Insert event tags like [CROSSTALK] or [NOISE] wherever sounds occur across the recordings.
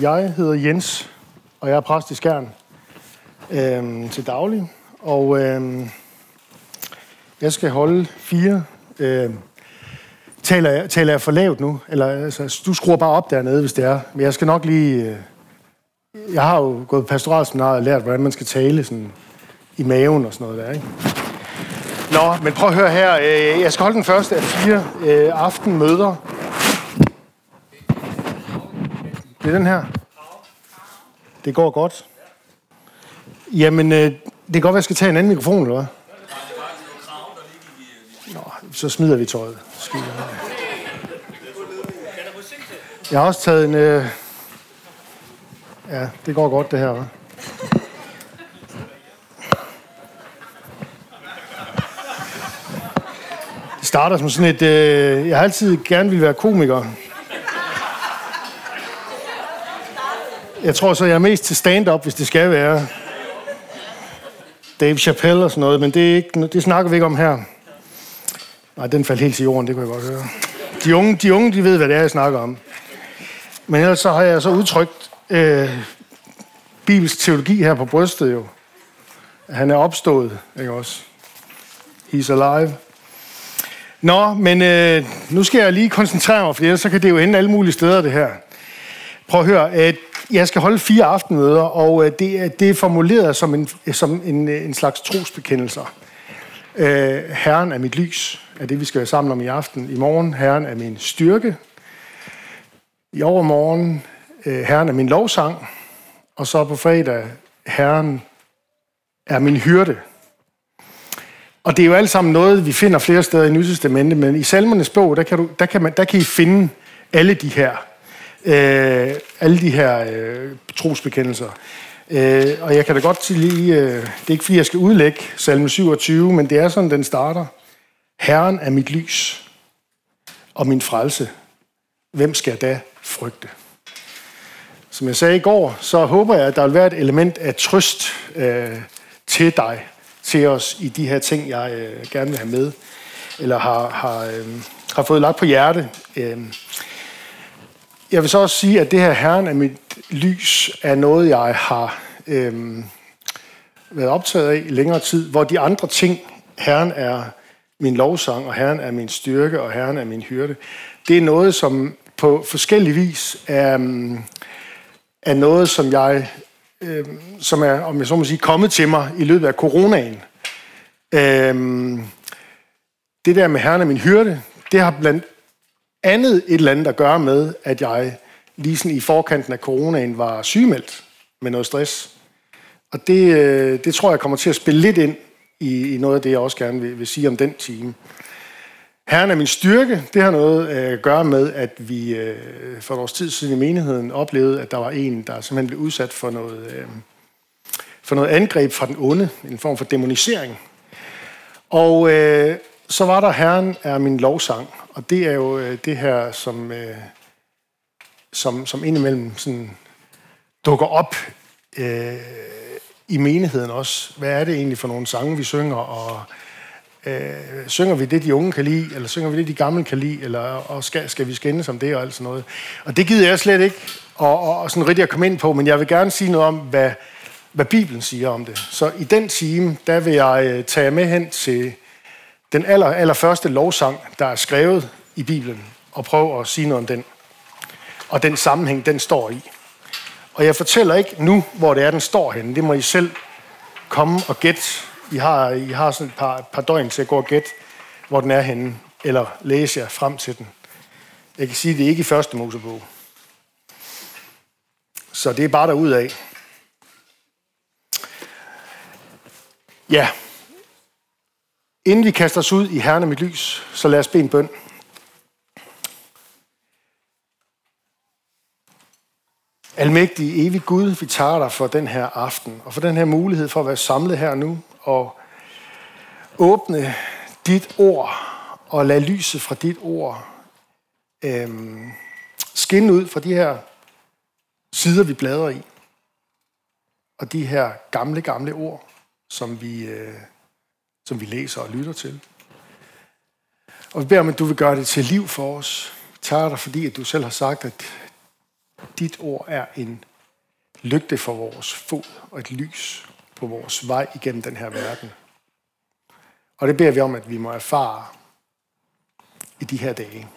Jeg hedder Jens, og jeg er præst i Skjern øhm, til daglig. Og øhm, jeg skal holde fire. Øhm, taler, jeg, taler jeg for lavt nu? Eller, altså, du skruer bare op dernede, hvis det er. Men jeg skal nok lige... Øh, jeg har jo gået pastoralseminar og lært, hvordan man skal tale sådan, i maven og sådan noget der, ikke? Nå, men prøv at høre her. Øh, jeg skal holde den første af fire øh, aftenmøder. Det er den her. Det går godt. Jamen, øh, det kan godt være, jeg skal tage en anden mikrofon, eller hvad? Nå, så smider vi tøjet. Skide. Jeg har også taget en... Øh... Ja, det går godt, det her, hva'? Det starter som sådan et... Øh... Jeg har altid gerne vil være komiker. Jeg tror så, jeg er mest til stand-up, hvis det skal være. Dave Chappelle og sådan noget, men det, er ikke, det snakker vi ikke om her. Nej, den faldt helt til jorden, det kunne jeg godt høre. De unge, de unge, de ved, hvad det er, jeg snakker om. Men ellers så har jeg så udtrykt øh, bibelsk teologi her på brystet jo. Han er opstået, ikke også? He's alive. Nå, men øh, nu skal jeg lige koncentrere mig, for ellers så kan det jo ende alle mulige steder, det her. Prøv at høre, at jeg skal holde fire aftenmøder, og øh, det er, det er formuleret som en, som en, øh, en slags trosbekendelser. Øh, Herren er mit lys, er det, vi skal være sammen om i aften. I morgen, Herren er min styrke. I overmorgen, øh, Herren er min lovsang. Og så på fredag, Herren er min hyrde. Og det er jo alt sammen noget, vi finder flere steder i Nytestamentet, men i salmernes bog, der kan, du, der kan, man, der kan I finde alle de her øh, alle de her øh, trosbekendelser. Øh, og jeg kan da godt lige, øh, det er ikke fordi jeg skal udlægge salme 27, men det er sådan, den starter. Herren er mit lys og min frelse. Hvem skal da frygte? Som jeg sagde i går, så håber jeg, at der vil være et element af trøst øh, til dig, til os i de her ting, jeg øh, gerne vil have med, eller har, har, øh, har fået lagt på hjerte. Øh, jeg vil så også sige, at det her Herren er mit lys er noget, jeg har øhm, været optaget af i længere tid, hvor de andre ting, Herren er min lovsang, og Herren er min styrke, og Herren er min hyrde, det er noget, som på forskellig vis er, øhm, er noget, som jeg, øh, som er, om jeg så må sige, kommet til mig i løbet af coronaen. Øh, det der med Herren er min hyrde, det har blandt andet et eller andet at gøre med, at jeg lige sådan i forkanten af coronaen var sygemeldt med noget stress. Og det, øh, det tror jeg kommer til at spille lidt ind i, i noget af det, jeg også gerne vil, vil sige om den time. Herren er min styrke. Det har noget øh, at gøre med, at vi øh, for et års tid siden i menigheden oplevede, at der var en, der simpelthen blev udsat for noget, for noget angreb fra den onde, en form for demonisering. Og øh, så var der Herren er min lovsang, og det er jo øh, det her, som, øh, som, som indimellem sådan dukker op øh, i menigheden også. Hvad er det egentlig for nogle sange, vi synger, og øh, synger vi det, de unge kan lide, eller synger vi det, de gamle kan lide, eller og skal, skal vi skændes om det og alt sådan noget. Og det gider jeg slet ikke og, og, og sådan rigtig at komme ind på, men jeg vil gerne sige noget om, hvad, hvad Bibelen siger om det. Så i den time, der vil jeg øh, tage med hen til den aller, aller første lovsang, der er skrevet i Bibelen, og prøve at sige noget om den. Og den sammenhæng, den står i. Og jeg fortæller ikke nu, hvor det er, den står henne. Det må I selv komme og gætte. I har, I har sådan et par, par døgn til at gå og gætte, hvor den er henne, eller læse jer frem til den. Jeg kan sige, at det er ikke i første Mosebog. Så det er bare derudad. Ja, Inden vi kaster os ud i Herren mit lys, så lad os bede en bøn. Almægtige, evig Gud, vi tager dig for den her aften, og for den her mulighed for at være samlet her nu, og åbne dit ord, og lade lyset fra dit ord øhm, skinne ud fra de her sider, vi bladrer i, og de her gamle, gamle ord, som vi øh, som vi læser og lytter til. Og vi beder om, at du vil gøre det til liv for os. Vi tager dig, fordi at du selv har sagt, at Dit ord er en lygte for vores fod og et lys på vores vej igennem den her verden. Og det beder vi om, at vi må erfare i de her dage.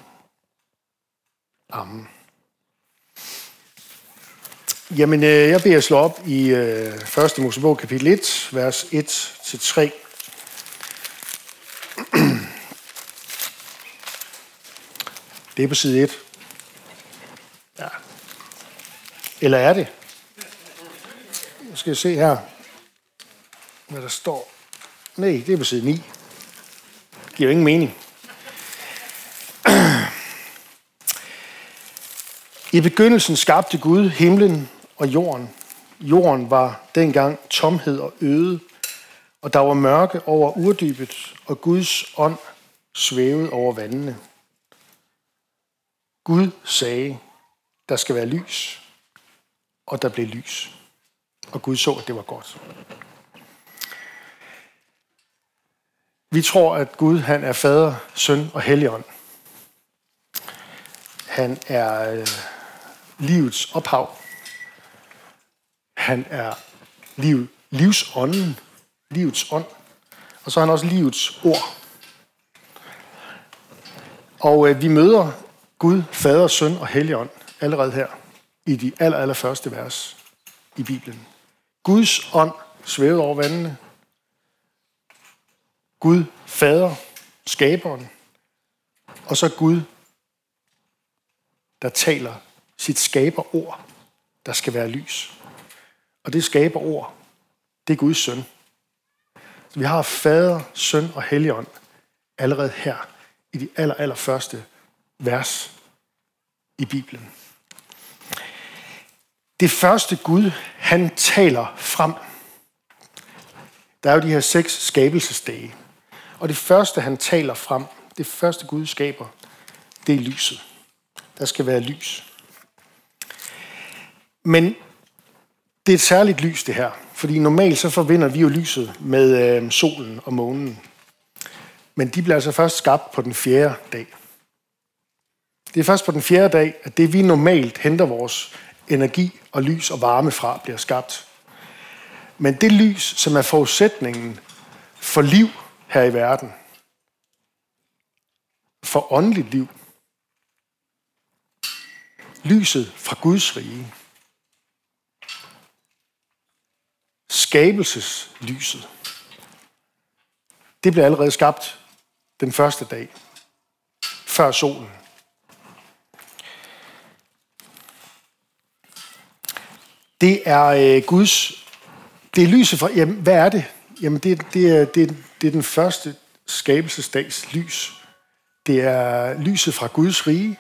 Amen. Jamen, øh, jeg beder slå op i øh, 1. Mosebog kapitel 1, vers 1-3. Det er på side 1. Ja. Eller er det? Nu skal jeg se her, hvad der står. Nej, det er på side 9. Det giver jo ingen mening. [CLEARS THROAT] I begyndelsen skabte Gud himlen og jorden. Jorden var dengang tomhed og øde, og der var mørke over urdybet, og Guds ånd svævede over vandene. Gud sagde, der skal være lys, og der blev lys. Og Gud så, at det var godt. Vi tror, at Gud han er fader, søn og helligånd. Han er øh, livets ophav. Han er liv, livsånden, livets ånd. Og så er han også livets ord. Og øh, vi møder Gud, Fader, Søn og Helligånd allerede her i de aller, aller første vers i Bibelen. Guds ånd svævede over vandene. Gud, Fader, skaberen. Og så Gud, der taler sit skaberord, der skal være lys. Og det skaberord, det er Guds søn. Så vi har fader, søn og helligånd allerede her i de aller, aller første vers i Bibelen. Det første Gud, han taler frem. Der er jo de her seks skabelsesdage. Og det første, han taler frem, det første Gud skaber, det er lyset. Der skal være lys. Men det er et særligt lys, det her. Fordi normalt så forbinder vi jo lyset med øh, solen og månen. Men de bliver altså først skabt på den fjerde dag. Det er først på den fjerde dag, at det vi normalt henter vores energi og lys og varme fra, bliver skabt. Men det lys, som er forudsætningen for liv her i verden, for åndeligt liv, lyset fra Guds rige, skabelseslyset, det blev allerede skabt den første dag, før solen. Det er øh, Guds, det er lyset fra, jamen hvad er det? Jamen det, det, er, det, det er den første skabelsesdags lys. Det er lyset fra Guds rige.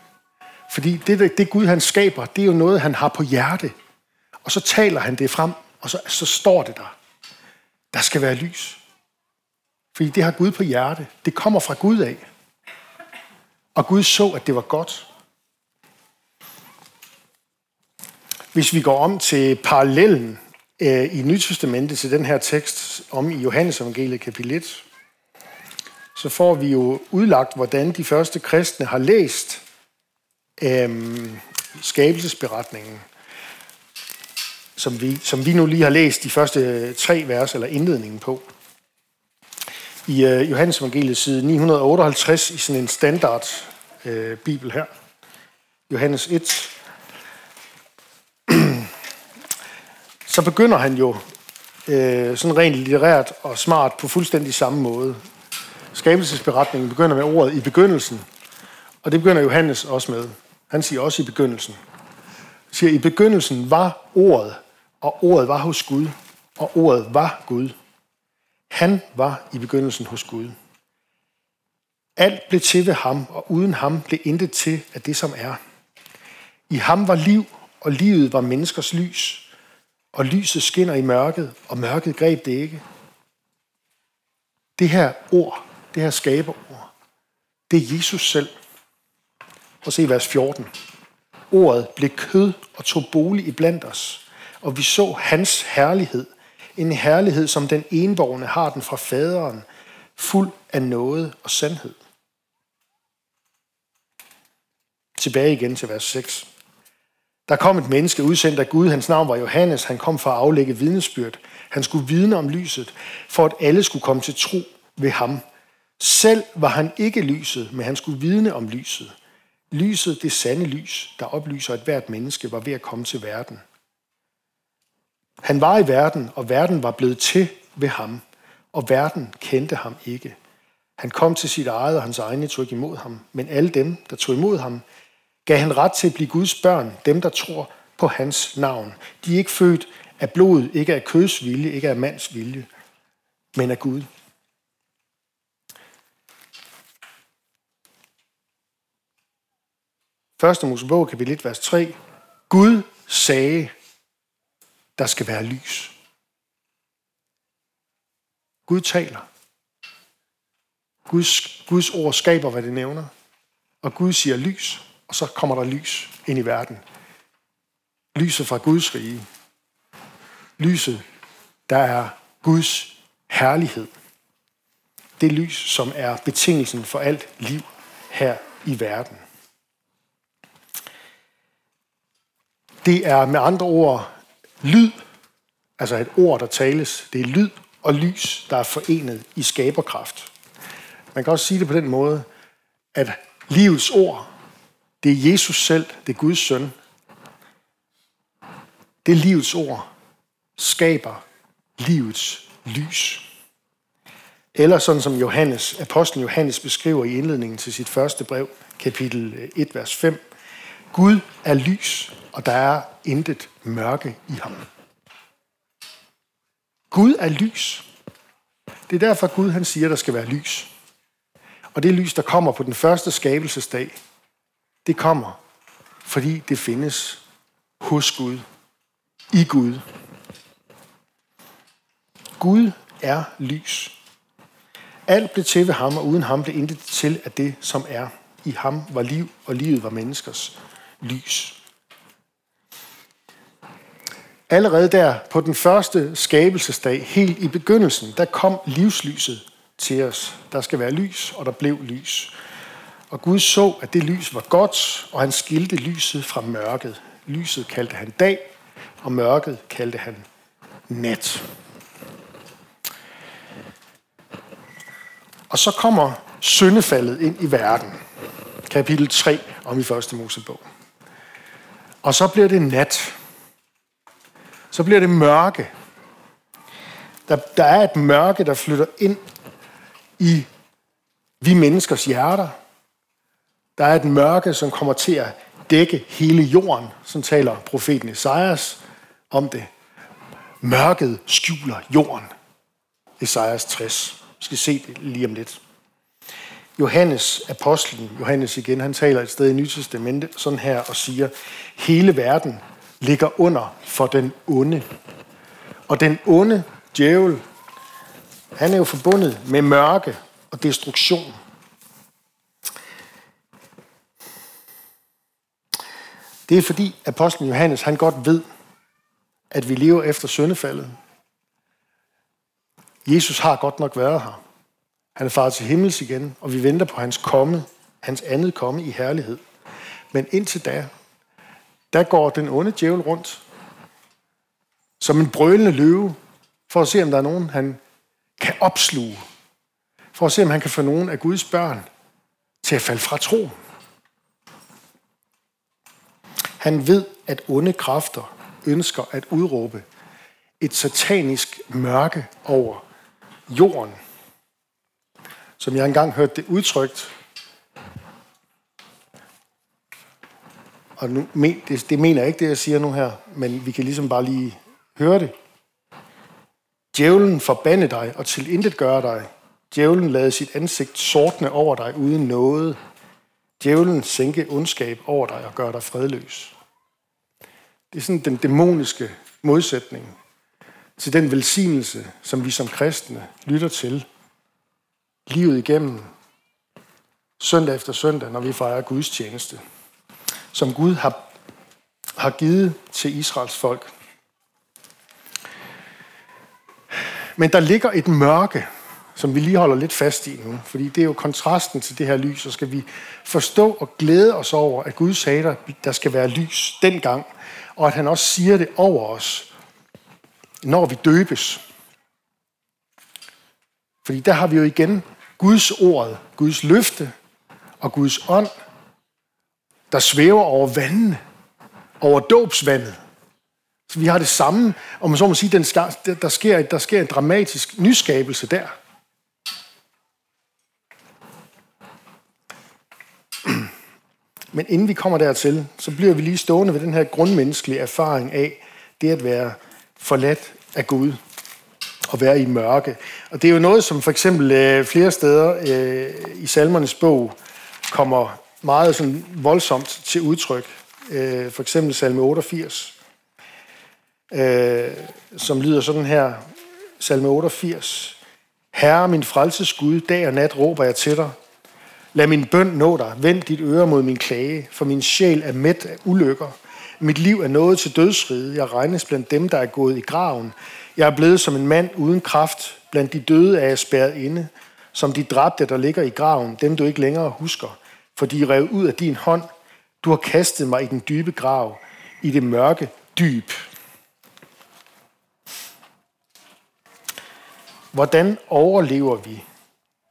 Fordi det, det Gud han skaber, det er jo noget, han har på hjerte. Og så taler han det frem, og så, så står det der. Der skal være lys. Fordi det har Gud på hjerte. Det kommer fra Gud af. Og Gud så, at det var godt. Hvis vi går om til parallellen øh, i Nytestamentet til den her tekst om i Johannes evangeliet kapitel 1, så får vi jo udlagt, hvordan de første kristne har læst øh, skabelsesberetningen, som vi, som vi nu lige har læst de første tre vers, eller indledningen på. I øh, Johannes evangeliet side 958 i sådan en standard øh, bibel her. Johannes 1, så begynder han jo øh, sådan rent litterært og smart på fuldstændig samme måde. Skabelsesberetningen begynder med ordet i begyndelsen, og det begynder Johannes også med. Han siger også i begyndelsen. Han siger, i begyndelsen var ordet, og ordet var hos Gud, og ordet var Gud. Han var i begyndelsen hos Gud. Alt blev til ved ham, og uden ham blev intet til af det, som er. I ham var liv, og livet var menneskers lys og lyset skinner i mørket, og mørket greb det ikke. Det her ord, det her skaberord, det er Jesus selv. Og se vers 14. Ordet blev kød og tog bolig i blandt os, og vi så hans herlighed. En herlighed, som den envågne har den fra faderen, fuld af noget og sandhed. Tilbage igen til vers 6. Der kom et menneske udsendt af Gud. Hans navn var Johannes. Han kom for at aflægge vidnesbyrd. Han skulle vidne om lyset, for at alle skulle komme til tro ved ham. Selv var han ikke lyset, men han skulle vidne om lyset. Lyset, det sande lys, der oplyser, at hvert menneske var ved at komme til verden. Han var i verden, og verden var blevet til ved ham, og verden kendte ham ikke. Han kom til sit eget, og hans egne tog ikke imod ham. Men alle dem, der tog imod ham, gav han ret til at blive Guds børn, dem, der tror på hans navn. De er ikke født af blod, ikke af køds vilje, ikke af mands vilje, men af Gud. Første Mosebog, kapitel 1, vers 3. Gud sagde, der skal være lys. Gud taler. Guds, Guds ord skaber, hvad det nævner. Og Gud siger lys, og så kommer der lys ind i verden. Lyset fra Guds rige. Lyset, der er Guds herlighed. Det lys, som er betingelsen for alt liv her i verden. Det er med andre ord lyd, altså et ord, der tales. Det er lyd og lys, der er forenet i skaberkraft. Man kan også sige det på den måde, at livets ord, det er Jesus selv, det er Guds søn. Det livets ord skaber livets lys. Eller sådan som Johannes, apostlen Johannes beskriver i indledningen til sit første brev, kapitel øh, 1, vers 5. Gud er lys, og der er intet mørke i ham. Gud er lys. Det er derfor, Gud han siger, der skal være lys. Og det lys, der kommer på den første skabelsesdag, det kommer, fordi det findes hos Gud, i Gud. Gud er lys. Alt blev til ved ham, og uden ham blev intet til af det, som er. I ham var liv, og livet var menneskers lys. Allerede der på den første skabelsesdag, helt i begyndelsen, der kom livslyset til os. Der skal være lys, og der blev lys. Og Gud så, at det lys var godt, og han skilte lyset fra mørket. Lyset kaldte han dag, og mørket kaldte han nat. Og så kommer syndefaldet ind i verden. Kapitel 3 om i første Mosebog. Og så bliver det nat. Så bliver det mørke. Der, der er et mørke, der flytter ind i vi menneskers hjerter. Der er et mørke, som kommer til at dække hele jorden, som taler profeten Esajas om det. Mørket skjuler jorden. Esajas 60. Vi skal se det lige om lidt. Johannes, apostlen, Johannes igen, han taler et sted i Nyt Testamente sådan her og siger, hele verden ligger under for den onde. Og den onde djævel, han er jo forbundet med mørke og destruktion. Det er fordi apostlen Johannes, han godt ved, at vi lever efter syndefaldet. Jesus har godt nok været her. Han er far til himmels igen, og vi venter på hans komme, hans andet komme i herlighed. Men indtil da, der går den onde djævel rundt som en brølende løve, for at se, om der er nogen, han kan opsluge. For at se, om han kan få nogen af Guds børn til at falde fra troen. Han ved, at onde kræfter ønsker at udråbe et satanisk mørke over jorden – som jeg engang hørte det udtrykt. Og nu, det, det mener jeg ikke, det jeg siger nu her, men vi kan ligesom bare lige høre det. Djævlen forbande dig og til intet gøre dig. Djævlen lade sit ansigt sortne over dig uden noget. Djævlen sænke ondskab over dig og gøre dig fredløs. Det er sådan den dæmoniske modsætning til den velsignelse, som vi som kristne lytter til livet igennem, søndag efter søndag, når vi fejrer Guds tjeneste, som Gud har, har givet til Israels folk. Men der ligger et mørke, som vi lige holder lidt fast i nu, fordi det er jo kontrasten til det her lys, så skal vi forstå og glæde os over, at Gud sagde, at der skal være lys dengang, og at han også siger det over os, når vi døbes. Fordi der har vi jo igen Guds ord, Guds løfte og Guds ånd, der svæver over vandene, over dåbsvandet. Så vi har det samme, og man så må sige, den, der, sker, der sker en dramatisk nyskabelse der. Men inden vi kommer dertil, så bliver vi lige stående ved den her grundmenneskelige erfaring af det at være forladt af Gud og være i mørke. Og det er jo noget, som for eksempel øh, flere steder øh, i salmernes bog kommer meget sådan voldsomt til udtryk. Øh, for eksempel salme 88, øh, som lyder sådan her. Salme 88. Herre, min frelses Gud, dag og nat råber jeg til dig. Lad min bøn nå dig. Vend dit øre mod min klage, for min sjæl er mæt af ulykker. Mit liv er nået til dødsriget. Jeg regnes blandt dem, der er gået i graven. Jeg er blevet som en mand uden kraft. Blandt de døde er jeg spærret inde. Som de dræbte, der ligger i graven, dem du ikke længere husker. For de er revet ud af din hånd. Du har kastet mig i den dybe grav, i det mørke dyb. Hvordan overlever vi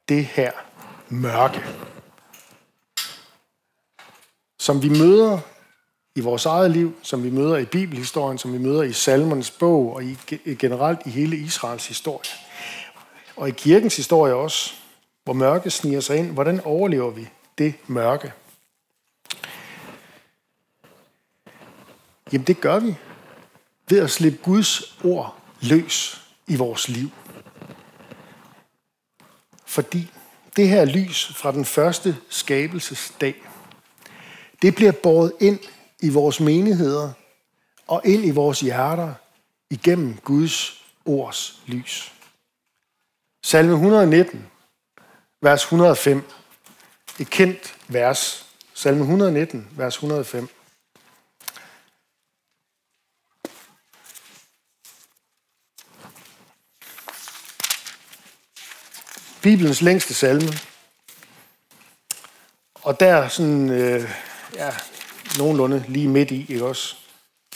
det her mørke? Som vi møder i vores eget liv, som vi møder i bibelhistorien, som vi møder i salmernes bog og i, generelt i hele Israels historie. Og i kirkens historie også, hvor mørke sniger sig ind. Hvordan overlever vi det mørke? Jamen det gør vi ved at slippe Guds ord løs i vores liv. Fordi det her lys fra den første skabelsesdag, det bliver båret ind i vores menigheder og ind i vores hjerter igennem Guds ords lys. Salme 119, vers 105. Et kendt vers. Salme 119, vers 105. Bibelens længste salme. Og der sådan, øh, ja, nogenlunde lige midt i, ikke også?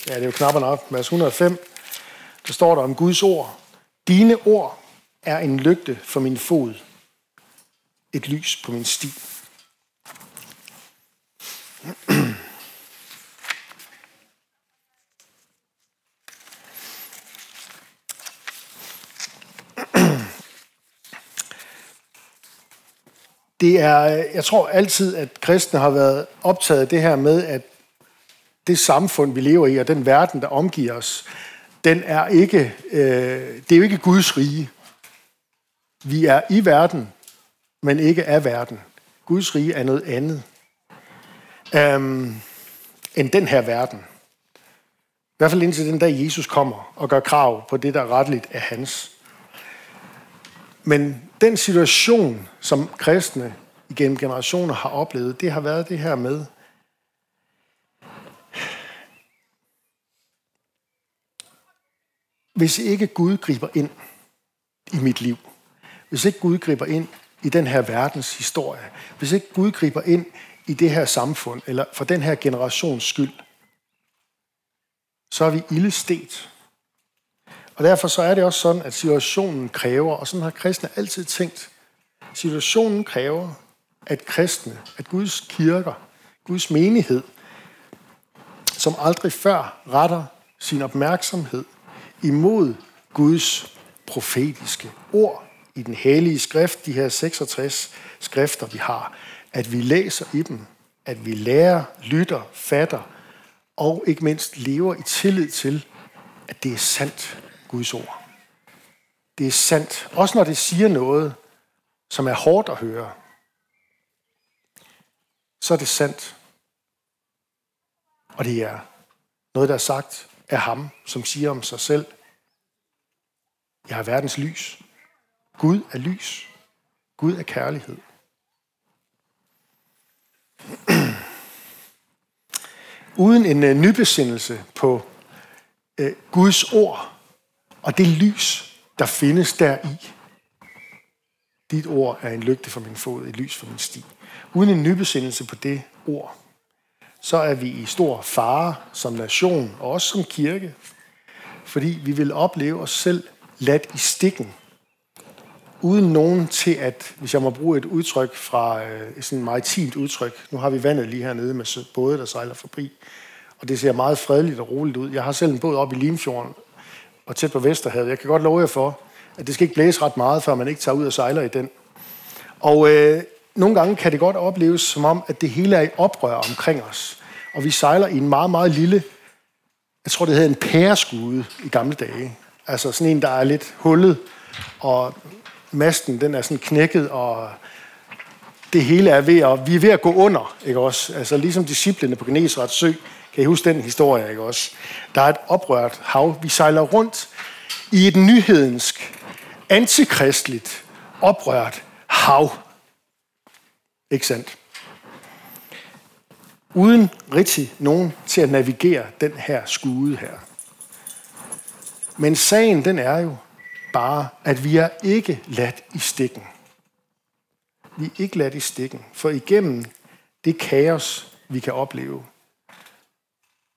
Ja, det er jo knap nok. Vers 105, der står der om Guds ord. Dine ord er en lygte for min fod, et lys på min sti. Det er, jeg tror altid, at kristne har været optaget af det her med, at det samfund, vi lever i, og den verden, der omgiver os, den er ikke, øh, det er jo ikke Guds rige. Vi er i verden, men ikke af verden. Guds rige er noget andet øhm, end den her verden. I hvert fald indtil den dag, Jesus kommer og gør krav på det, der retteligt er hans. Men den situation, som kristne igennem generationer har oplevet, det har været det her med, hvis ikke Gud griber ind i mit liv, hvis ikke Gud griber ind i den her verdens historie, hvis ikke Gud griber ind i det her samfund, eller for den her generations skyld, så er vi ildestet. Og derfor så er det også sådan, at situationen kræver, og sådan har kristne altid tænkt, situationen kræver, at kristne, at Guds kirker, Guds menighed, som aldrig før retter sin opmærksomhed imod Guds profetiske ord i den hellige skrift, de her 66 skrifter, vi har, at vi læser i dem, at vi lærer, lytter, fatter og ikke mindst lever i tillid til, at det er sandt, Guds ord. Det er sandt, også når det siger noget, som er hårdt at høre, så er det sandt. Og det er noget, der er sagt af ham, som siger om sig selv, jeg er verdens lys. Gud er lys. Gud er kærlighed. Uden en øh, nybesindelse på øh, Guds ord og det lys, der findes deri, Dit ord er en lygte for min fod, et lys for min sti. Uden en nybesindelse på det ord, så er vi i stor fare som nation, og også som kirke, fordi vi vil opleve os selv ladt i stikken, uden nogen til at, hvis jeg må bruge et udtryk fra øh, et sådan maritimt udtryk, nu har vi vandet lige hernede med både, der sejler forbi, og det ser meget fredeligt og roligt ud. Jeg har selv en båd op i Limfjorden og tæt på Vesterhavet. Jeg kan godt love jer for, at det skal ikke blæse ret meget, før man ikke tager ud og sejler i den. Og øh, nogle gange kan det godt opleves som om, at det hele er i oprør omkring os. Og vi sejler i en meget, meget lille, jeg tror det hedder en pæreskude i gamle dage. Altså sådan en, der er lidt hullet, og masten den er sådan knækket, og det hele er ved at, vi er ved at gå under, ikke også? Altså ligesom disciplene på Genesrets sø, kan I huske den historie, ikke også? Der er et oprørt hav. Vi sejler rundt i et nyhedensk, antikristligt, oprørt hav. Ikke sandt? Uden rigtig nogen til at navigere den her skude her. Men sagen den er jo bare, at vi er ikke ladt i stikken. Vi er ikke ladt i stikken, for igennem det kaos, vi kan opleve,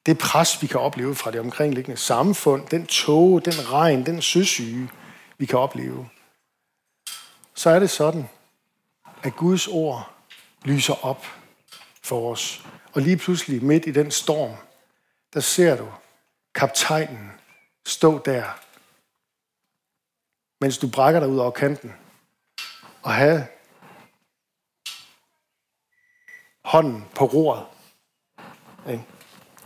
det pres, vi kan opleve fra det omkringliggende samfund, den tåge, den regn, den søsyge, vi kan opleve, så er det sådan, at Guds ord lyser op for os. Og lige pludselig midt i den storm, der ser du kaptajnen stå der, mens du brækker dig ud over kanten, og have hånden på roret.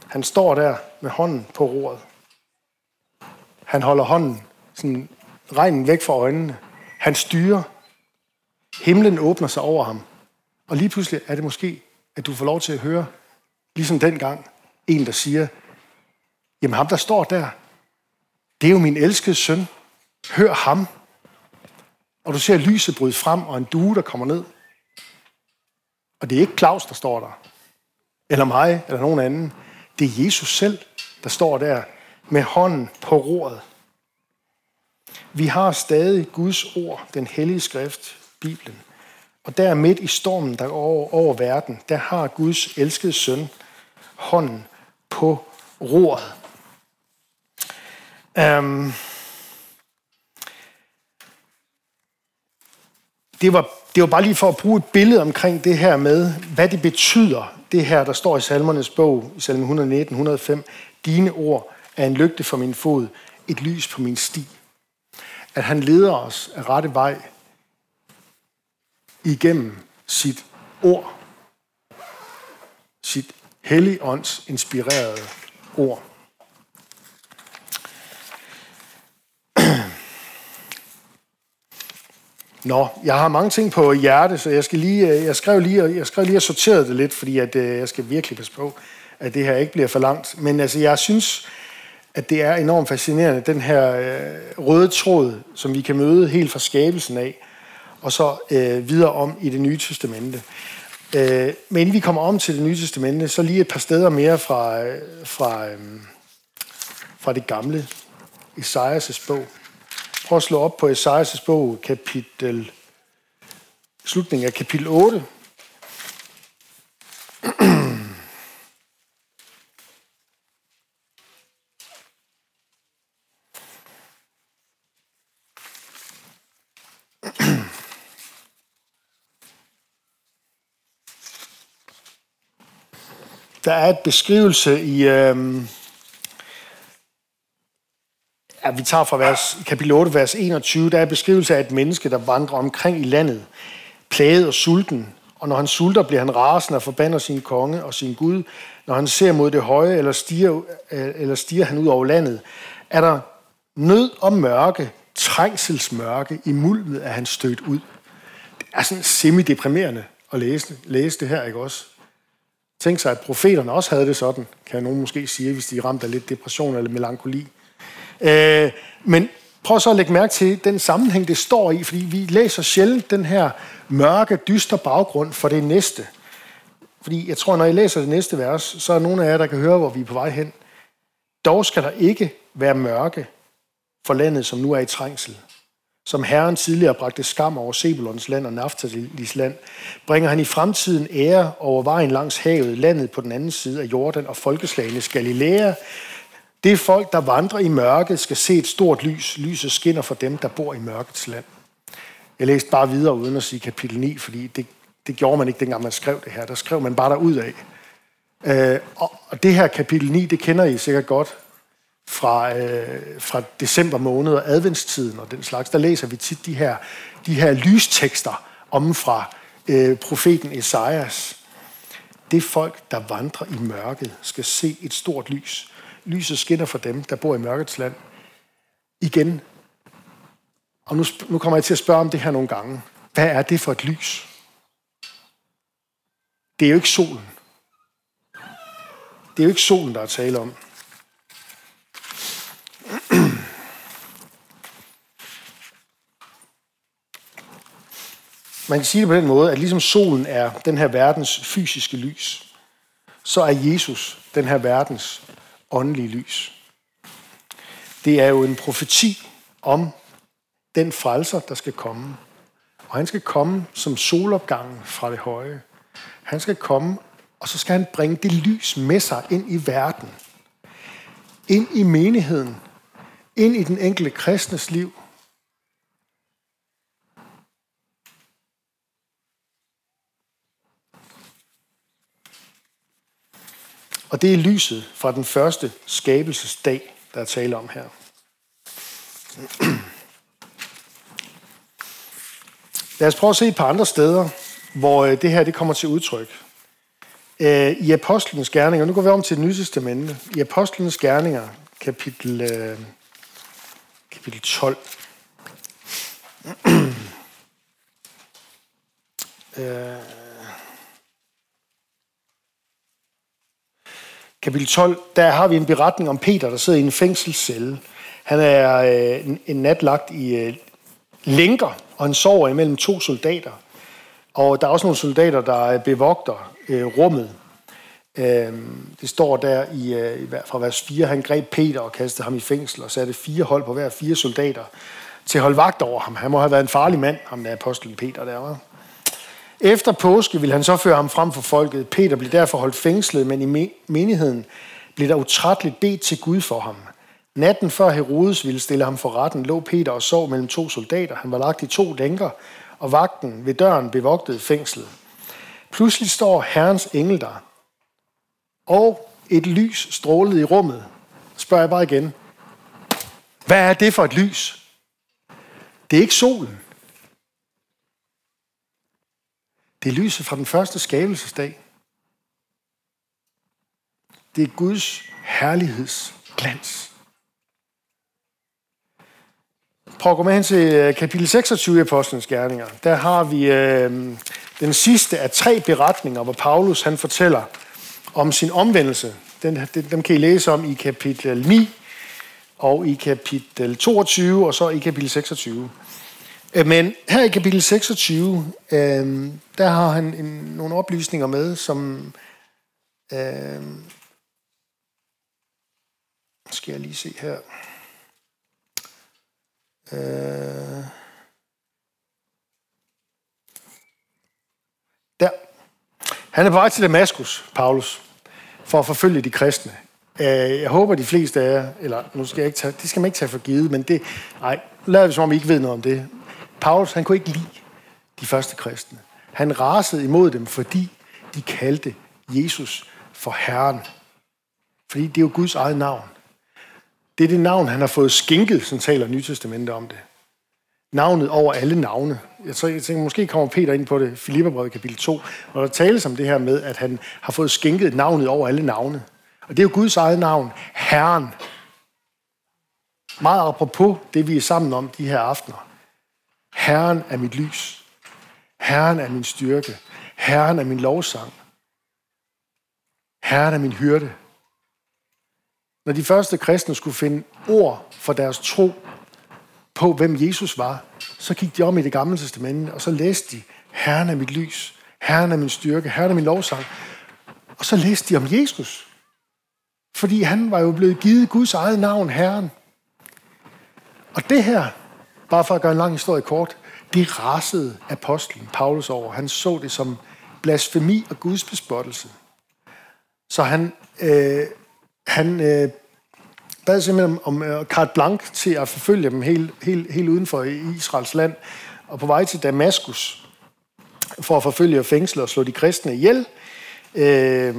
Han står der med hånden på roret. Han holder hånden sådan regnen væk fra øjnene. Han styrer. Himlen åbner sig over ham. Og lige pludselig er det måske, at du får lov til at høre, ligesom dengang, en, der siger, jamen ham, der står der, det er jo min elskede søn. Hør ham. Og du ser lyset bryde frem, og en due, der kommer ned. Og det er ikke Claus, der står der. Eller mig, eller nogen anden. Det er Jesus selv, der står der med hånden på roret. Vi har stadig Guds ord, den hellige skrift, Bibelen. Og der midt i stormen, der over, over verden, der har Guds elskede søn hånden på roret. Um, det, var, det var bare lige for at bruge et billede omkring det her med, hvad det betyder, det her, der står i salmernes bog, i salme 119, 105. Dine ord er en lygte for min fod, et lys på min sti. At han leder os af rette vej igennem sit ord. Sit helligånds inspirerede ord. Nå, jeg har mange ting på hjerte, så jeg, skal lige, øh, jeg, skrev lige, jeg skrev lige og sorterede det lidt, fordi at, øh, jeg skal virkelig passe på, at det her ikke bliver for langt. Men altså, jeg synes, at det er enormt fascinerende, den her øh, røde tråd, som vi kan møde helt fra skabelsen af, og så øh, videre om i det nye testamente. Øh, men inden vi kommer om til det nye testamente, så lige et par steder mere fra, øh, fra, øh, fra det gamle Esajas' bog. Prøv at slå op på Esajas' bog, kapitel, slutningen af kapitel 8. [CLEARS THROAT] Der er et beskrivelse i, øh, Ja, vi tager fra vers, kapitel 8, vers 21, der er beskrivelse af et menneske, der vandrer omkring i landet, plaget og sulten. Og når han sulter, bliver han rasende og forbander sin konge og sin Gud. Når han ser mod det høje, eller stiger, eller stiger han ud over landet, er der nød og mørke, trængselsmørke, i mulmet er han stødt ud. Det er sådan semi-deprimerende at læse, læse det her, ikke også? Tænk sig, at profeterne også havde det sådan, kan nogen måske sige, hvis de ramte af lidt depression eller melankoli. Øh, men prøv så at lægge mærke til den sammenhæng, det står i, fordi vi læser sjældent den her mørke, dyster baggrund for det næste. Fordi jeg tror, når I læser det næste vers, så er nogle af jer, der kan høre, hvor vi er på vej hen. Dog skal der ikke være mørke for landet, som nu er i trængsel. som Herren tidligere bragte skam over Sebulons land og Naftalis land, bringer han i fremtiden ære over vejen langs havet, landet på den anden side af Jordan og folkeslagenes Galilea. Det folk, der vandrer i mørket, skal se et stort lys. Lyset skinner for dem, der bor i mørkets land. Jeg læste bare videre uden at sige kapitel 9, fordi det, det gjorde man ikke, dengang man skrev det her. Der skrev man bare derud af. Øh, og det her kapitel 9, det kender I sikkert godt fra, øh, fra december måned og adventstiden og den slags. Der læser vi tit de her, de her lystekster om fra øh, profeten Esajas. Det folk, der vandrer i mørket, skal se et stort lys. Lyset skinner for dem, der bor i mørkets land. Igen. Og nu, nu kommer jeg til at spørge om det her nogle gange. Hvad er det for et lys? Det er jo ikke solen. Det er jo ikke solen, der er tale om. Man kan sige det på den måde, at ligesom solen er den her verdens fysiske lys, så er Jesus den her verdens åndelige lys. Det er jo en profeti om den frelser, der skal komme. Og han skal komme som solopgangen fra det høje. Han skal komme, og så skal han bringe det lys med sig ind i verden. Ind i menigheden. Ind i den enkelte kristnes liv. Og det er lyset fra den første skabelsesdag, der er tale om her. Lad os prøve at se et par andre steder, hvor øh, det her det kommer til udtryk. Øh, I Apostlenes Gerninger, nu går vi om til det nye testamente. I Apostlenes Gerninger, kapitel, øh, kapitel 12. [CLEARS THROAT] kapitel 12, der har vi en beretning om Peter, der sidder i en fængselscelle. Han er øh, en, en nat lagt i øh, lænker, og han sover imellem to soldater. Og der er også nogle soldater, der øh, bevogter øh, rummet. Øh, det står der i, øh, fra vers 4, han greb Peter og kastede ham i fængsel og satte fire hold på hver fire soldater til at holde vagt over ham. Han må have været en farlig mand, ham der apostlen Peter der var. Efter påske ville han så føre ham frem for folket. Peter blev derfor holdt fængslet, men i menigheden blev der utrætteligt bedt til Gud for ham. Natten før Herodes ville stille ham for retten, lå Peter og sov mellem to soldater. Han var lagt i to lænker, og vagten ved døren bevogtede fængslet. Pludselig står Herrens engel der, og et lys strålede i rummet. Spørger jeg bare igen. Hvad er det for et lys? Det er ikke solen. Det er lyset fra den første skabelsesdag. Det er Guds herlighedsglans. Prøv at gå med hen til øh, kapitel 26 i Apostlenes Gerninger. Der har vi øh, den sidste af tre beretninger, hvor Paulus han fortæller om sin omvendelse. Den, dem kan I læse om i kapitel 9 og i kapitel 22 og så i kapitel 26. Øh, men her i kapitel 26, øh, der har han en, nogle oplysninger med, som... Øh, skal jeg lige se her. Øh, der. Han er på vej til Damaskus, Paulus, for at forfølge de kristne. Øh, jeg håber, de fleste af jer, eller nu skal jeg ikke tage, det skal man ikke tage for givet, men det, nej, lad os som om I ikke ved noget om det. Paulus, han kunne ikke lide de første kristne. Han rasede imod dem, fordi de kaldte Jesus for Herren. Fordi det er jo Guds eget navn. Det er det navn, han har fået skænket, som taler Nytestamentet om det. Navnet over alle navne. Jeg tænker, måske kommer Peter ind på det, Filipperbrevet kapitel 2, hvor der tales om det her med, at han har fået skænket navnet over alle navne. Og det er jo Guds eget navn, Herren. Meget apropos det, vi er sammen om de her aftener. Herren er mit lys. Herren er min styrke. Herren er min lovsang. Herren er min hyrde. Når de første kristne skulle finde ord for deres tro på, hvem Jesus var, så gik de om i det gamle testamente, og så læste de, Herren er mit lys, Herren er min styrke, Herren er min lovsang. Og så læste de om Jesus. Fordi han var jo blevet givet Guds eget navn, Herren. Og det her, bare for at gøre en lang historie kort, det rasede apostlen Paulus over. Han så det som blasfemi og Guds bespottelse. Så han, øh, han øh, bad simpelthen om øh, carte blanche til at forfølge dem helt, helt, helt uden for Israels land. Og på vej til Damaskus for at forfølge og fængsle og slå de kristne ihjel. Øh,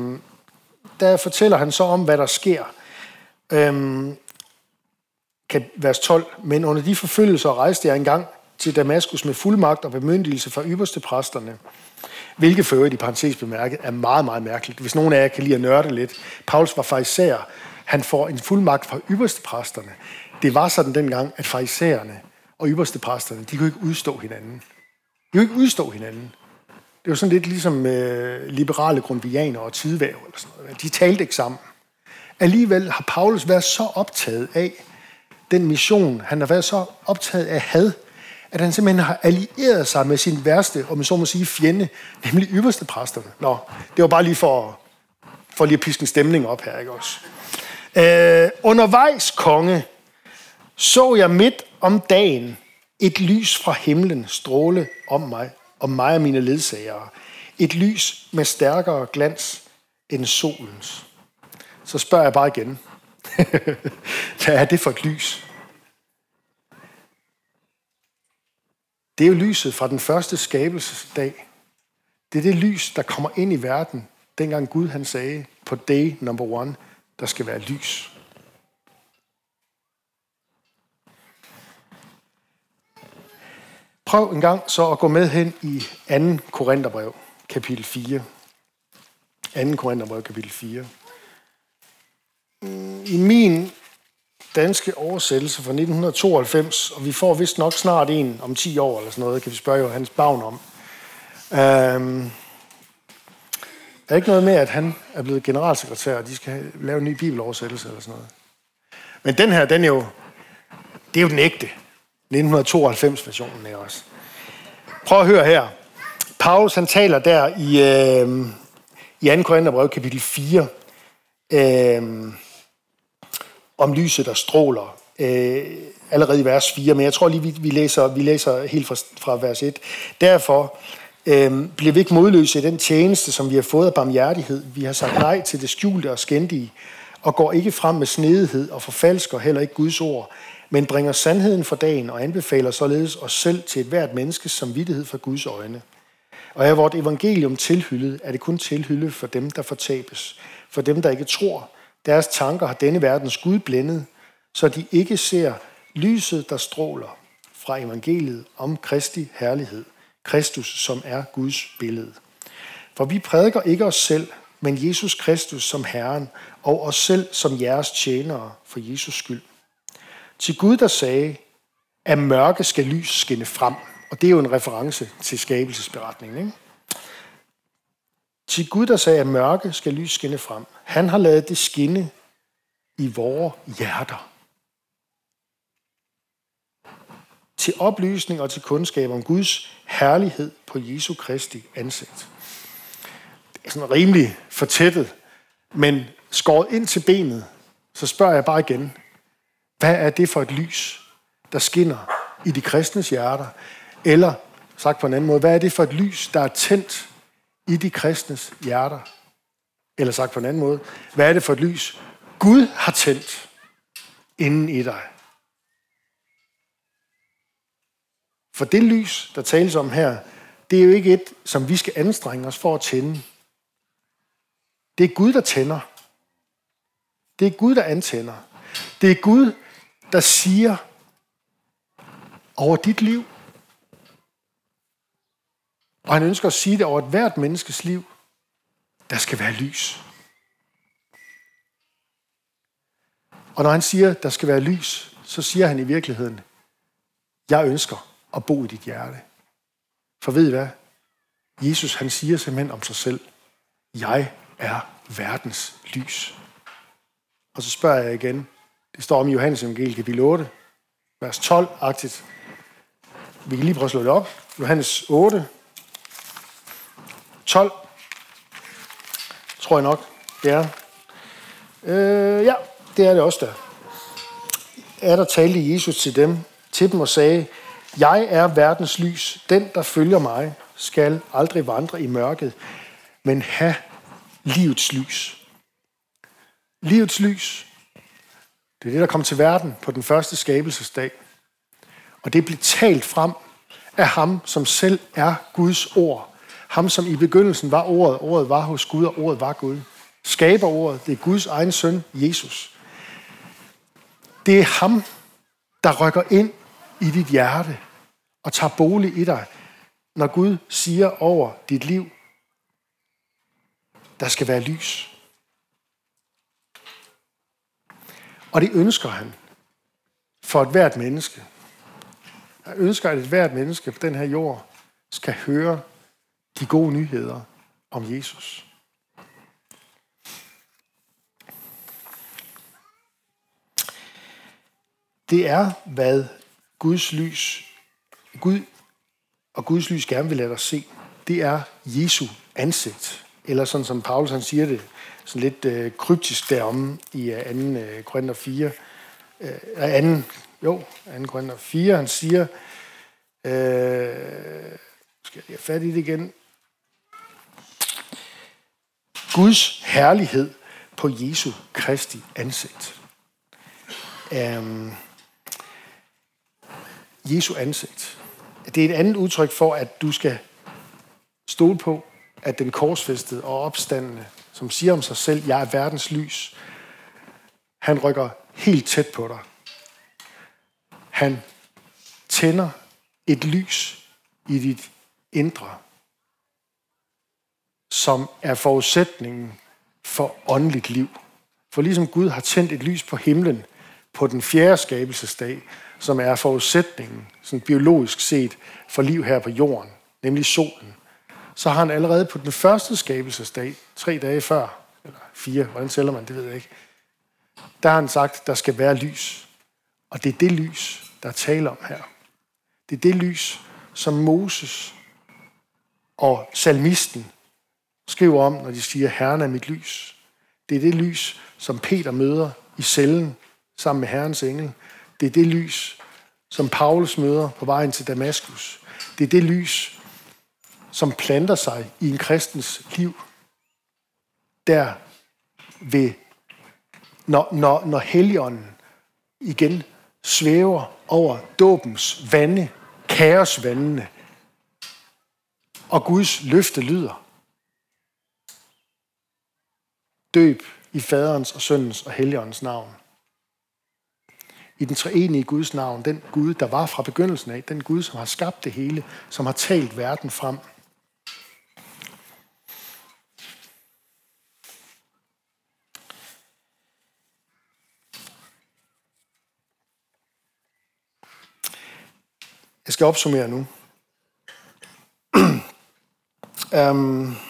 der fortæller han så om, hvad der sker. Øh, vers 12. Men under de forfølgelser rejste jeg engang til Damaskus med fuldmagt og bemyndigelse fra ypperste præsterne. Hvilket for øvrigt i parentes bemærket er meget, meget mærkeligt. Hvis nogen af jer kan lide at nørde lidt. Paulus var farisæer. Han får en fuldmagt fra ypperste præsterne. Det var sådan dengang, at farisæerne og ypperste præsterne, de kunne ikke udstå hinanden. De kunne ikke udstå hinanden. Det var sådan lidt ligesom øh, liberale grundvianer og tidvæv. Eller sådan noget. De talte ikke sammen. Alligevel har Paulus været så optaget af den mission, han har været så optaget af had, at han simpelthen har allieret sig med sin værste, og med så må sige, fjende, nemlig ypperste præsterne. Nå, det var bare lige for, for lige at piske en stemning op her, ikke også? Øh, undervejs, konge, så jeg midt om dagen et lys fra himlen stråle om mig, om mig og mine ledsagere. Et lys med stærkere glans end solens. Så spørger jeg bare igen. Hvad er det for et lys? Det er jo lyset fra den første skabelsesdag. Det er det lys, der kommer ind i verden, dengang Gud han sagde på day number one, der skal være lys. Prøv en gang så at gå med hen i 2. Korintherbrev, kapitel 4. 2. Korintherbrev, kapitel 4. I min danske oversættelse fra 1992, og vi får vist nok snart en om 10 år eller sådan noget, kan vi spørge Johannes Bavn om. Øhm, der er ikke noget med, at han er blevet generalsekretær, og de skal lave en ny bibeloversættelse eller sådan noget. Men den her, den er jo, det er jo den ægte. 1992-versionen er også. Prøv at høre her. Paulus, han taler der i, øh, i 2. Korintherbrev, kapitel 4, øh, om lyset, der stråler, øh, allerede i vers 4, men jeg tror lige, vi, vi, læser, vi læser helt fra, fra vers 1. Derfor øh, bliver vi ikke modløse i den tjeneste, som vi har fået af barmhjertighed. Vi har sagt nej til det skjulte og skændige, og går ikke frem med snedighed og forfalsker heller ikke Guds ord, men bringer sandheden for dagen og anbefaler således os selv til et hvert menneskes samvittighed for Guds øjne. Og er vort evangelium tilhyllet, er det kun tilhylde for dem, der fortabes, for dem, der ikke tror, deres tanker har denne verdens Gud blændet, så de ikke ser lyset, der stråler fra evangeliet om Kristi herlighed, Kristus, som er Guds billede. For vi prædiker ikke os selv, men Jesus Kristus som Herren, og os selv som jeres tjenere for Jesus skyld. Til Gud, der sagde, at mørke skal lys skinne frem. Og det er jo en reference til skabelsesberetningen. Ikke? Til Gud, der sagde, at mørke skal lys skinne frem. Han har lavet det skinne i vores hjerter. Til oplysning og til kundskab om Guds herlighed på Jesu Kristi ansigt. Det er sådan rimelig fortættet, men skåret ind til benet, så spørger jeg bare igen, hvad er det for et lys, der skinner i de kristnes hjerter? Eller sagt på en anden måde, hvad er det for et lys, der er tændt i de kristnes hjerter? Eller sagt på en anden måde, hvad er det for et lys, Gud har tændt inden i dig? For det lys, der tales om her, det er jo ikke et, som vi skal anstrenge os for at tænde. Det er Gud, der tænder. Det er Gud, der antænder. Det er Gud, der siger over dit liv, og han ønsker at sige det over et hvert menneskes liv, der skal være lys. Og når han siger, der skal være lys, så siger han i virkeligheden, jeg ønsker at bo i dit hjerte. For ved I hvad? Jesus han siger simpelthen om sig selv, jeg er verdens lys. Og så spørger jeg igen, det står om i Johannes evangelie kapitel 8, vers 12-agtigt. Vi kan lige prøve at slå det op. Johannes 8, 12, tror jeg nok, det er. Øh, ja, det er det også der. Er der talte Jesus til dem, til dem og sagde, jeg er verdens lys. Den, der følger mig, skal aldrig vandre i mørket, men have livets lys. Livets lys, det er det, der kom til verden på den første skabelsesdag. Og det blev talt frem af ham, som selv er Guds ord. Ham, som i begyndelsen var ordet. Ordet var hos Gud, og ordet var Gud. Skaber ordet, det er Guds egen søn, Jesus. Det er ham, der rykker ind i dit hjerte og tager bolig i dig, når Gud siger over dit liv, der skal være lys. Og det ønsker han for et hvert menneske. Jeg ønsker, at et hvert menneske på den her jord skal høre de gode nyheder om Jesus. Det er, hvad Guds lys, Gud og Guds lys gerne vil lade os se. Det er Jesu ansigt. Eller sådan som Paulus han siger det, sådan lidt øh, kryptisk derom i 2. Øh, Korinther 4. Øh, 2. Øh, øh, jo, 2. Korinther 4, han siger, øh, skal jeg have fat i det igen, Guds herlighed på Jesu Kristi ansigt. Øhm, Jesu ansigt. Det er et andet udtryk for, at du skal stole på, at den korsfæstede og opstandende, som siger om sig selv, jeg er verdens lys, han rykker helt tæt på dig. Han tænder et lys i dit indre, som er forudsætningen for åndeligt liv. For ligesom Gud har tændt et lys på himlen på den fjerde skabelsesdag, som er forudsætningen, sådan biologisk set, for liv her på jorden, nemlig solen, så har han allerede på den første skabelsesdag, tre dage før, eller fire, hvordan tæller man, det ved jeg ikke, der har han sagt, der skal være lys. Og det er det lys, der er tale om her. Det er det lys, som Moses og salmisten skriver om, når de siger, Herren er mit lys. Det er det lys, som Peter møder i cellen sammen med Herrens engel. Det er det lys, som Paulus møder på vejen til Damaskus. Det er det lys, som planter sig i en kristens liv. Der ved, når, når, når heligånden igen svæver over dåbens vande, kaosvandene, og Guds løfte lyder. Døb i faderens og søndens og helligåndens navn i den treenige Guds navn, den Gud, der var fra begyndelsen af, den Gud, som har skabt det hele, som har talt verden frem. Jeg skal opsummere nu. um, [CLEARS THROAT]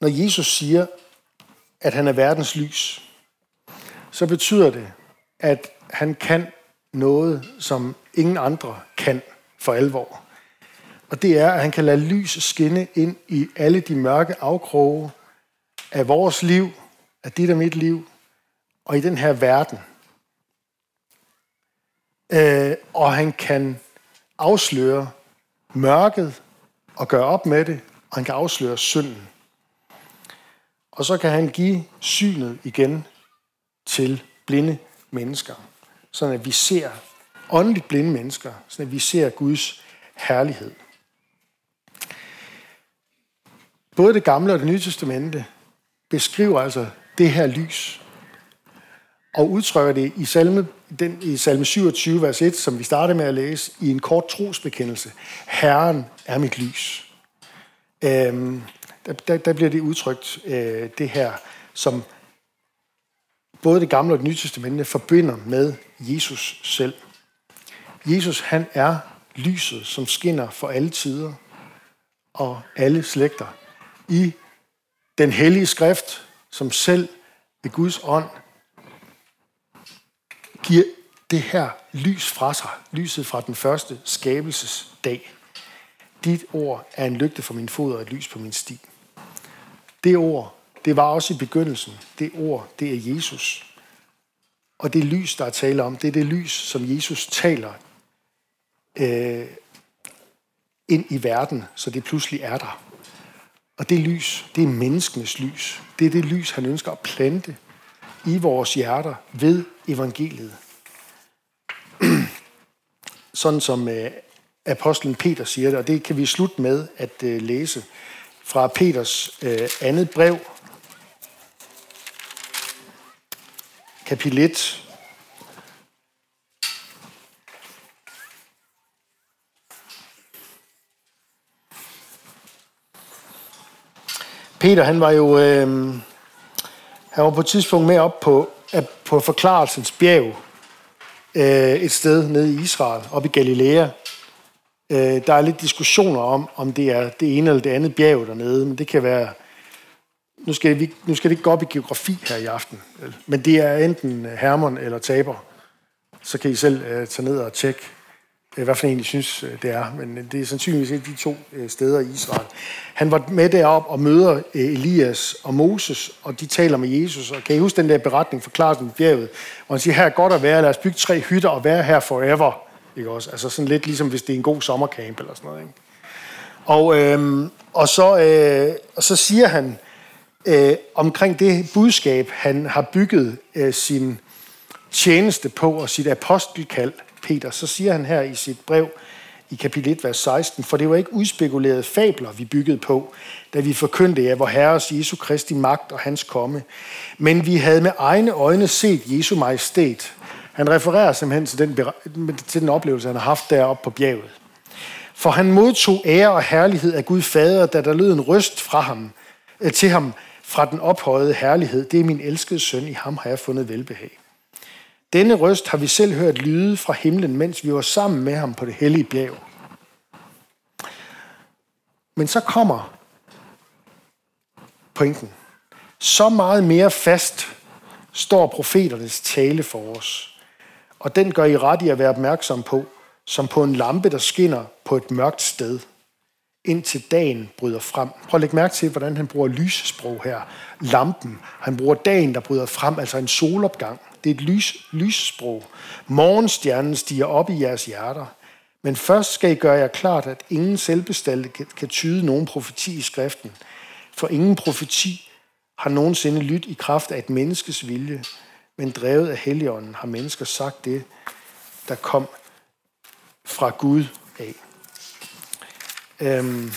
når Jesus siger, at han er verdens lys, så betyder det, at han kan noget, som ingen andre kan for alvor. Og det er, at han kan lade lys skinne ind i alle de mørke afkroge af vores liv, af dit og mit liv, og i den her verden. Øh, og han kan afsløre mørket og gøre op med det, og han kan afsløre synden. Og så kan han give synet igen til blinde mennesker. Sådan at vi ser åndeligt blinde mennesker, sådan at vi ser Guds herlighed. Både det gamle og det nye testamente beskriver altså det her lys, og udtrykker det i salme, den, i salme 27, vers 1, som vi startede med at læse, i en kort trosbekendelse. Herren er mit lys. Øhm, der, der, der bliver det udtrykt, øh, det her, som både det gamle og det nye testamente forbinder med Jesus selv. Jesus, han er lyset, som skinner for alle tider og alle slægter. I den hellige skrift, som selv ved Guds ånd giver det her lys fra sig. Lyset fra den første skabelsesdag. Dit ord er en lygte for min fod og et lys på min sti. Det ord det var også i begyndelsen. Det ord, det er Jesus. Og det lys, der er tale om, det er det lys, som Jesus taler øh, ind i verden, så det pludselig er der. Og det lys, det er menneskenes lys. Det er det lys, han ønsker at plante i vores hjerter ved evangeliet. [CLEARS THROAT] Sådan som øh, apostlen Peter siger det, og det kan vi slutte med at øh, læse fra Peters øh, andet brev, kapitel 1, Peter, han var jo øh, han var på et tidspunkt med op på, på forklarelsens bjerg, øh, et sted nede i Israel, op i Galilea. Øh, der er lidt diskussioner om, om det er det ene eller det andet bjerg dernede, men det kan være... Nu skal, vi, nu skal det ikke gå op i geografi her i aften, men det er enten Hermon eller Taber. Så kan I selv øh, tage ned og tjekke, øh, hvad for en I synes, øh, det er. Men øh, det er sandsynligvis de to øh, steder i Israel. Han var med derop og møder øh, Elias og Moses, og de taler med Jesus. Og kan I huske den der beretning fra Klarsen bjerget, hvor han siger, her er godt at være, lad os bygge tre hytter og være her forever. Ikke også? Altså sådan lidt ligesom, hvis det er en god sommercamp eller sådan noget. Ikke? Og, øh, og, så, øh, og så siger han øh, omkring det budskab, han har bygget øh, sin tjeneste på og sit apostelkald, Peter, så siger han her i sit brev i kapitel 1, vers 16, for det var ikke udspekulerede fabler, vi byggede på, da vi forkyndte af vor Herres Jesu Kristi magt og hans komme. Men vi havde med egne øjne set Jesu majestæt. Han refererer simpelthen til den, til den oplevelse, han har haft deroppe på bjerget. For han modtog ære og herlighed af Gud Fader, da der lød en røst fra ham, øh, til ham fra den ophøjede herlighed. Det er min elskede søn, i ham har jeg fundet velbehag. Denne røst har vi selv hørt lyde fra himlen, mens vi var sammen med ham på det hellige bjerg. Men så kommer pointen. Så meget mere fast står profeternes tale for os. Og den gør I ret i at være opmærksom på, som på en lampe, der skinner på et mørkt sted, indtil dagen bryder frem. Prøv at lægge mærke til, hvordan han bruger lyssprog her. Lampen. Han bruger dagen, der bryder frem, altså en solopgang. Det er et lys, lyssprog. Morgenstjernen stiger op i jeres hjerter. Men først skal I gøre jer klart, at ingen selvbestalte kan tyde nogen profeti i skriften. For ingen profeti har nogensinde lyttet i kraft af et menneskes vilje, men drevet af Helligånden har mennesker sagt det, der kom fra Gud af. Øhm,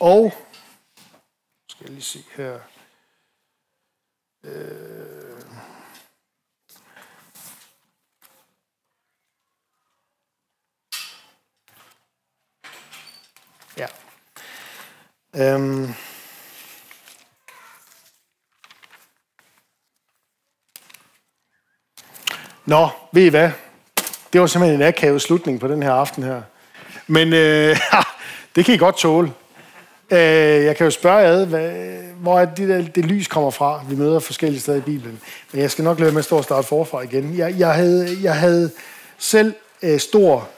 og, skal jeg lige se her, øh, Ja. Øhm. Nå, ved I hvad? Det var simpelthen en akavet slutning på den her aften her. Men øh, [LAUGHS] det kan I godt tåle. Øh, jeg kan jo spørge ad, hvad, hvor er det, der, det lys kommer fra. Vi møder forskellige steder i Bibelen. Men jeg skal nok lade med at stå og starte forfra igen. Jeg, jeg, havde, jeg havde selv øh, stor,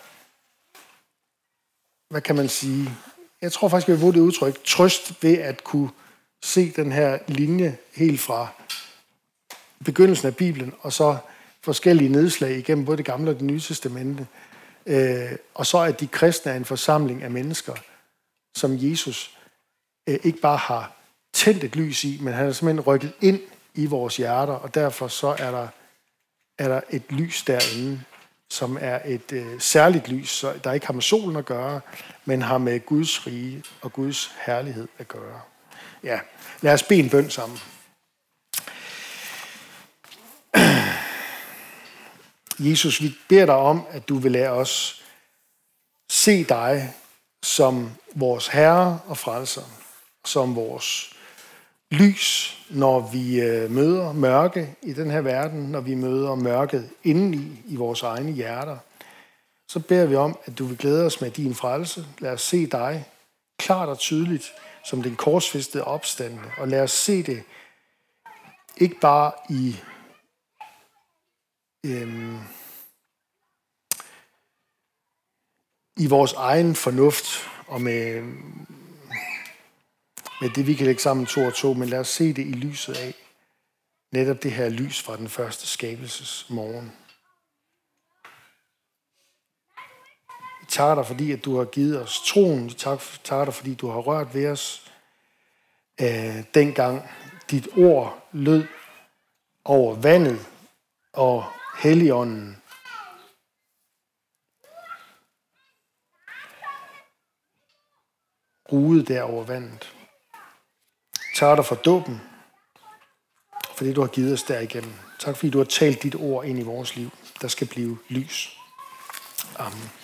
hvad kan man sige, jeg tror faktisk, jeg vil bruge det udtryk, trøst ved at kunne se den her linje helt fra begyndelsen af Bibelen, og så forskellige nedslag igennem både det gamle og det nye testamente. Øh, og så at de kristne er en forsamling af mennesker, som Jesus øh, ikke bare har tændt et lys i, men han har simpelthen rykket ind i vores hjerter, og derfor så er der, er der et lys derinde, som er et øh, særligt lys, så der ikke har med solen at gøre, men har med Guds rige og Guds herlighed at gøre. Ja, lad os bede en bøn sammen. Jesus, vi beder dig om, at du vil lade os se dig som vores Herre og Frelser, som vores lys, når vi øh, møder mørke i den her verden, når vi møder mørket indeni i vores egne hjerter, så beder vi om, at du vil glæde os med din frelse. Lad os se dig klart og tydeligt som den korsfæstede opstande, og lad os se det ikke bare i øhm, i vores egen fornuft og med med det, vi kan lægge sammen to og to, men lad os se det i lyset af, netop det her lys fra den første skabelses morgen. Vi takker dig, fordi at du har givet os troen. Vi takker dig, fordi du har rørt ved os øh, dengang dit ord lød over vandet og helligånden. Rude der over vandet. Tak dig for dåben, fordi du har givet os derigennem. Tak fordi du har talt dit ord ind i vores liv. Der skal blive lys. Amen.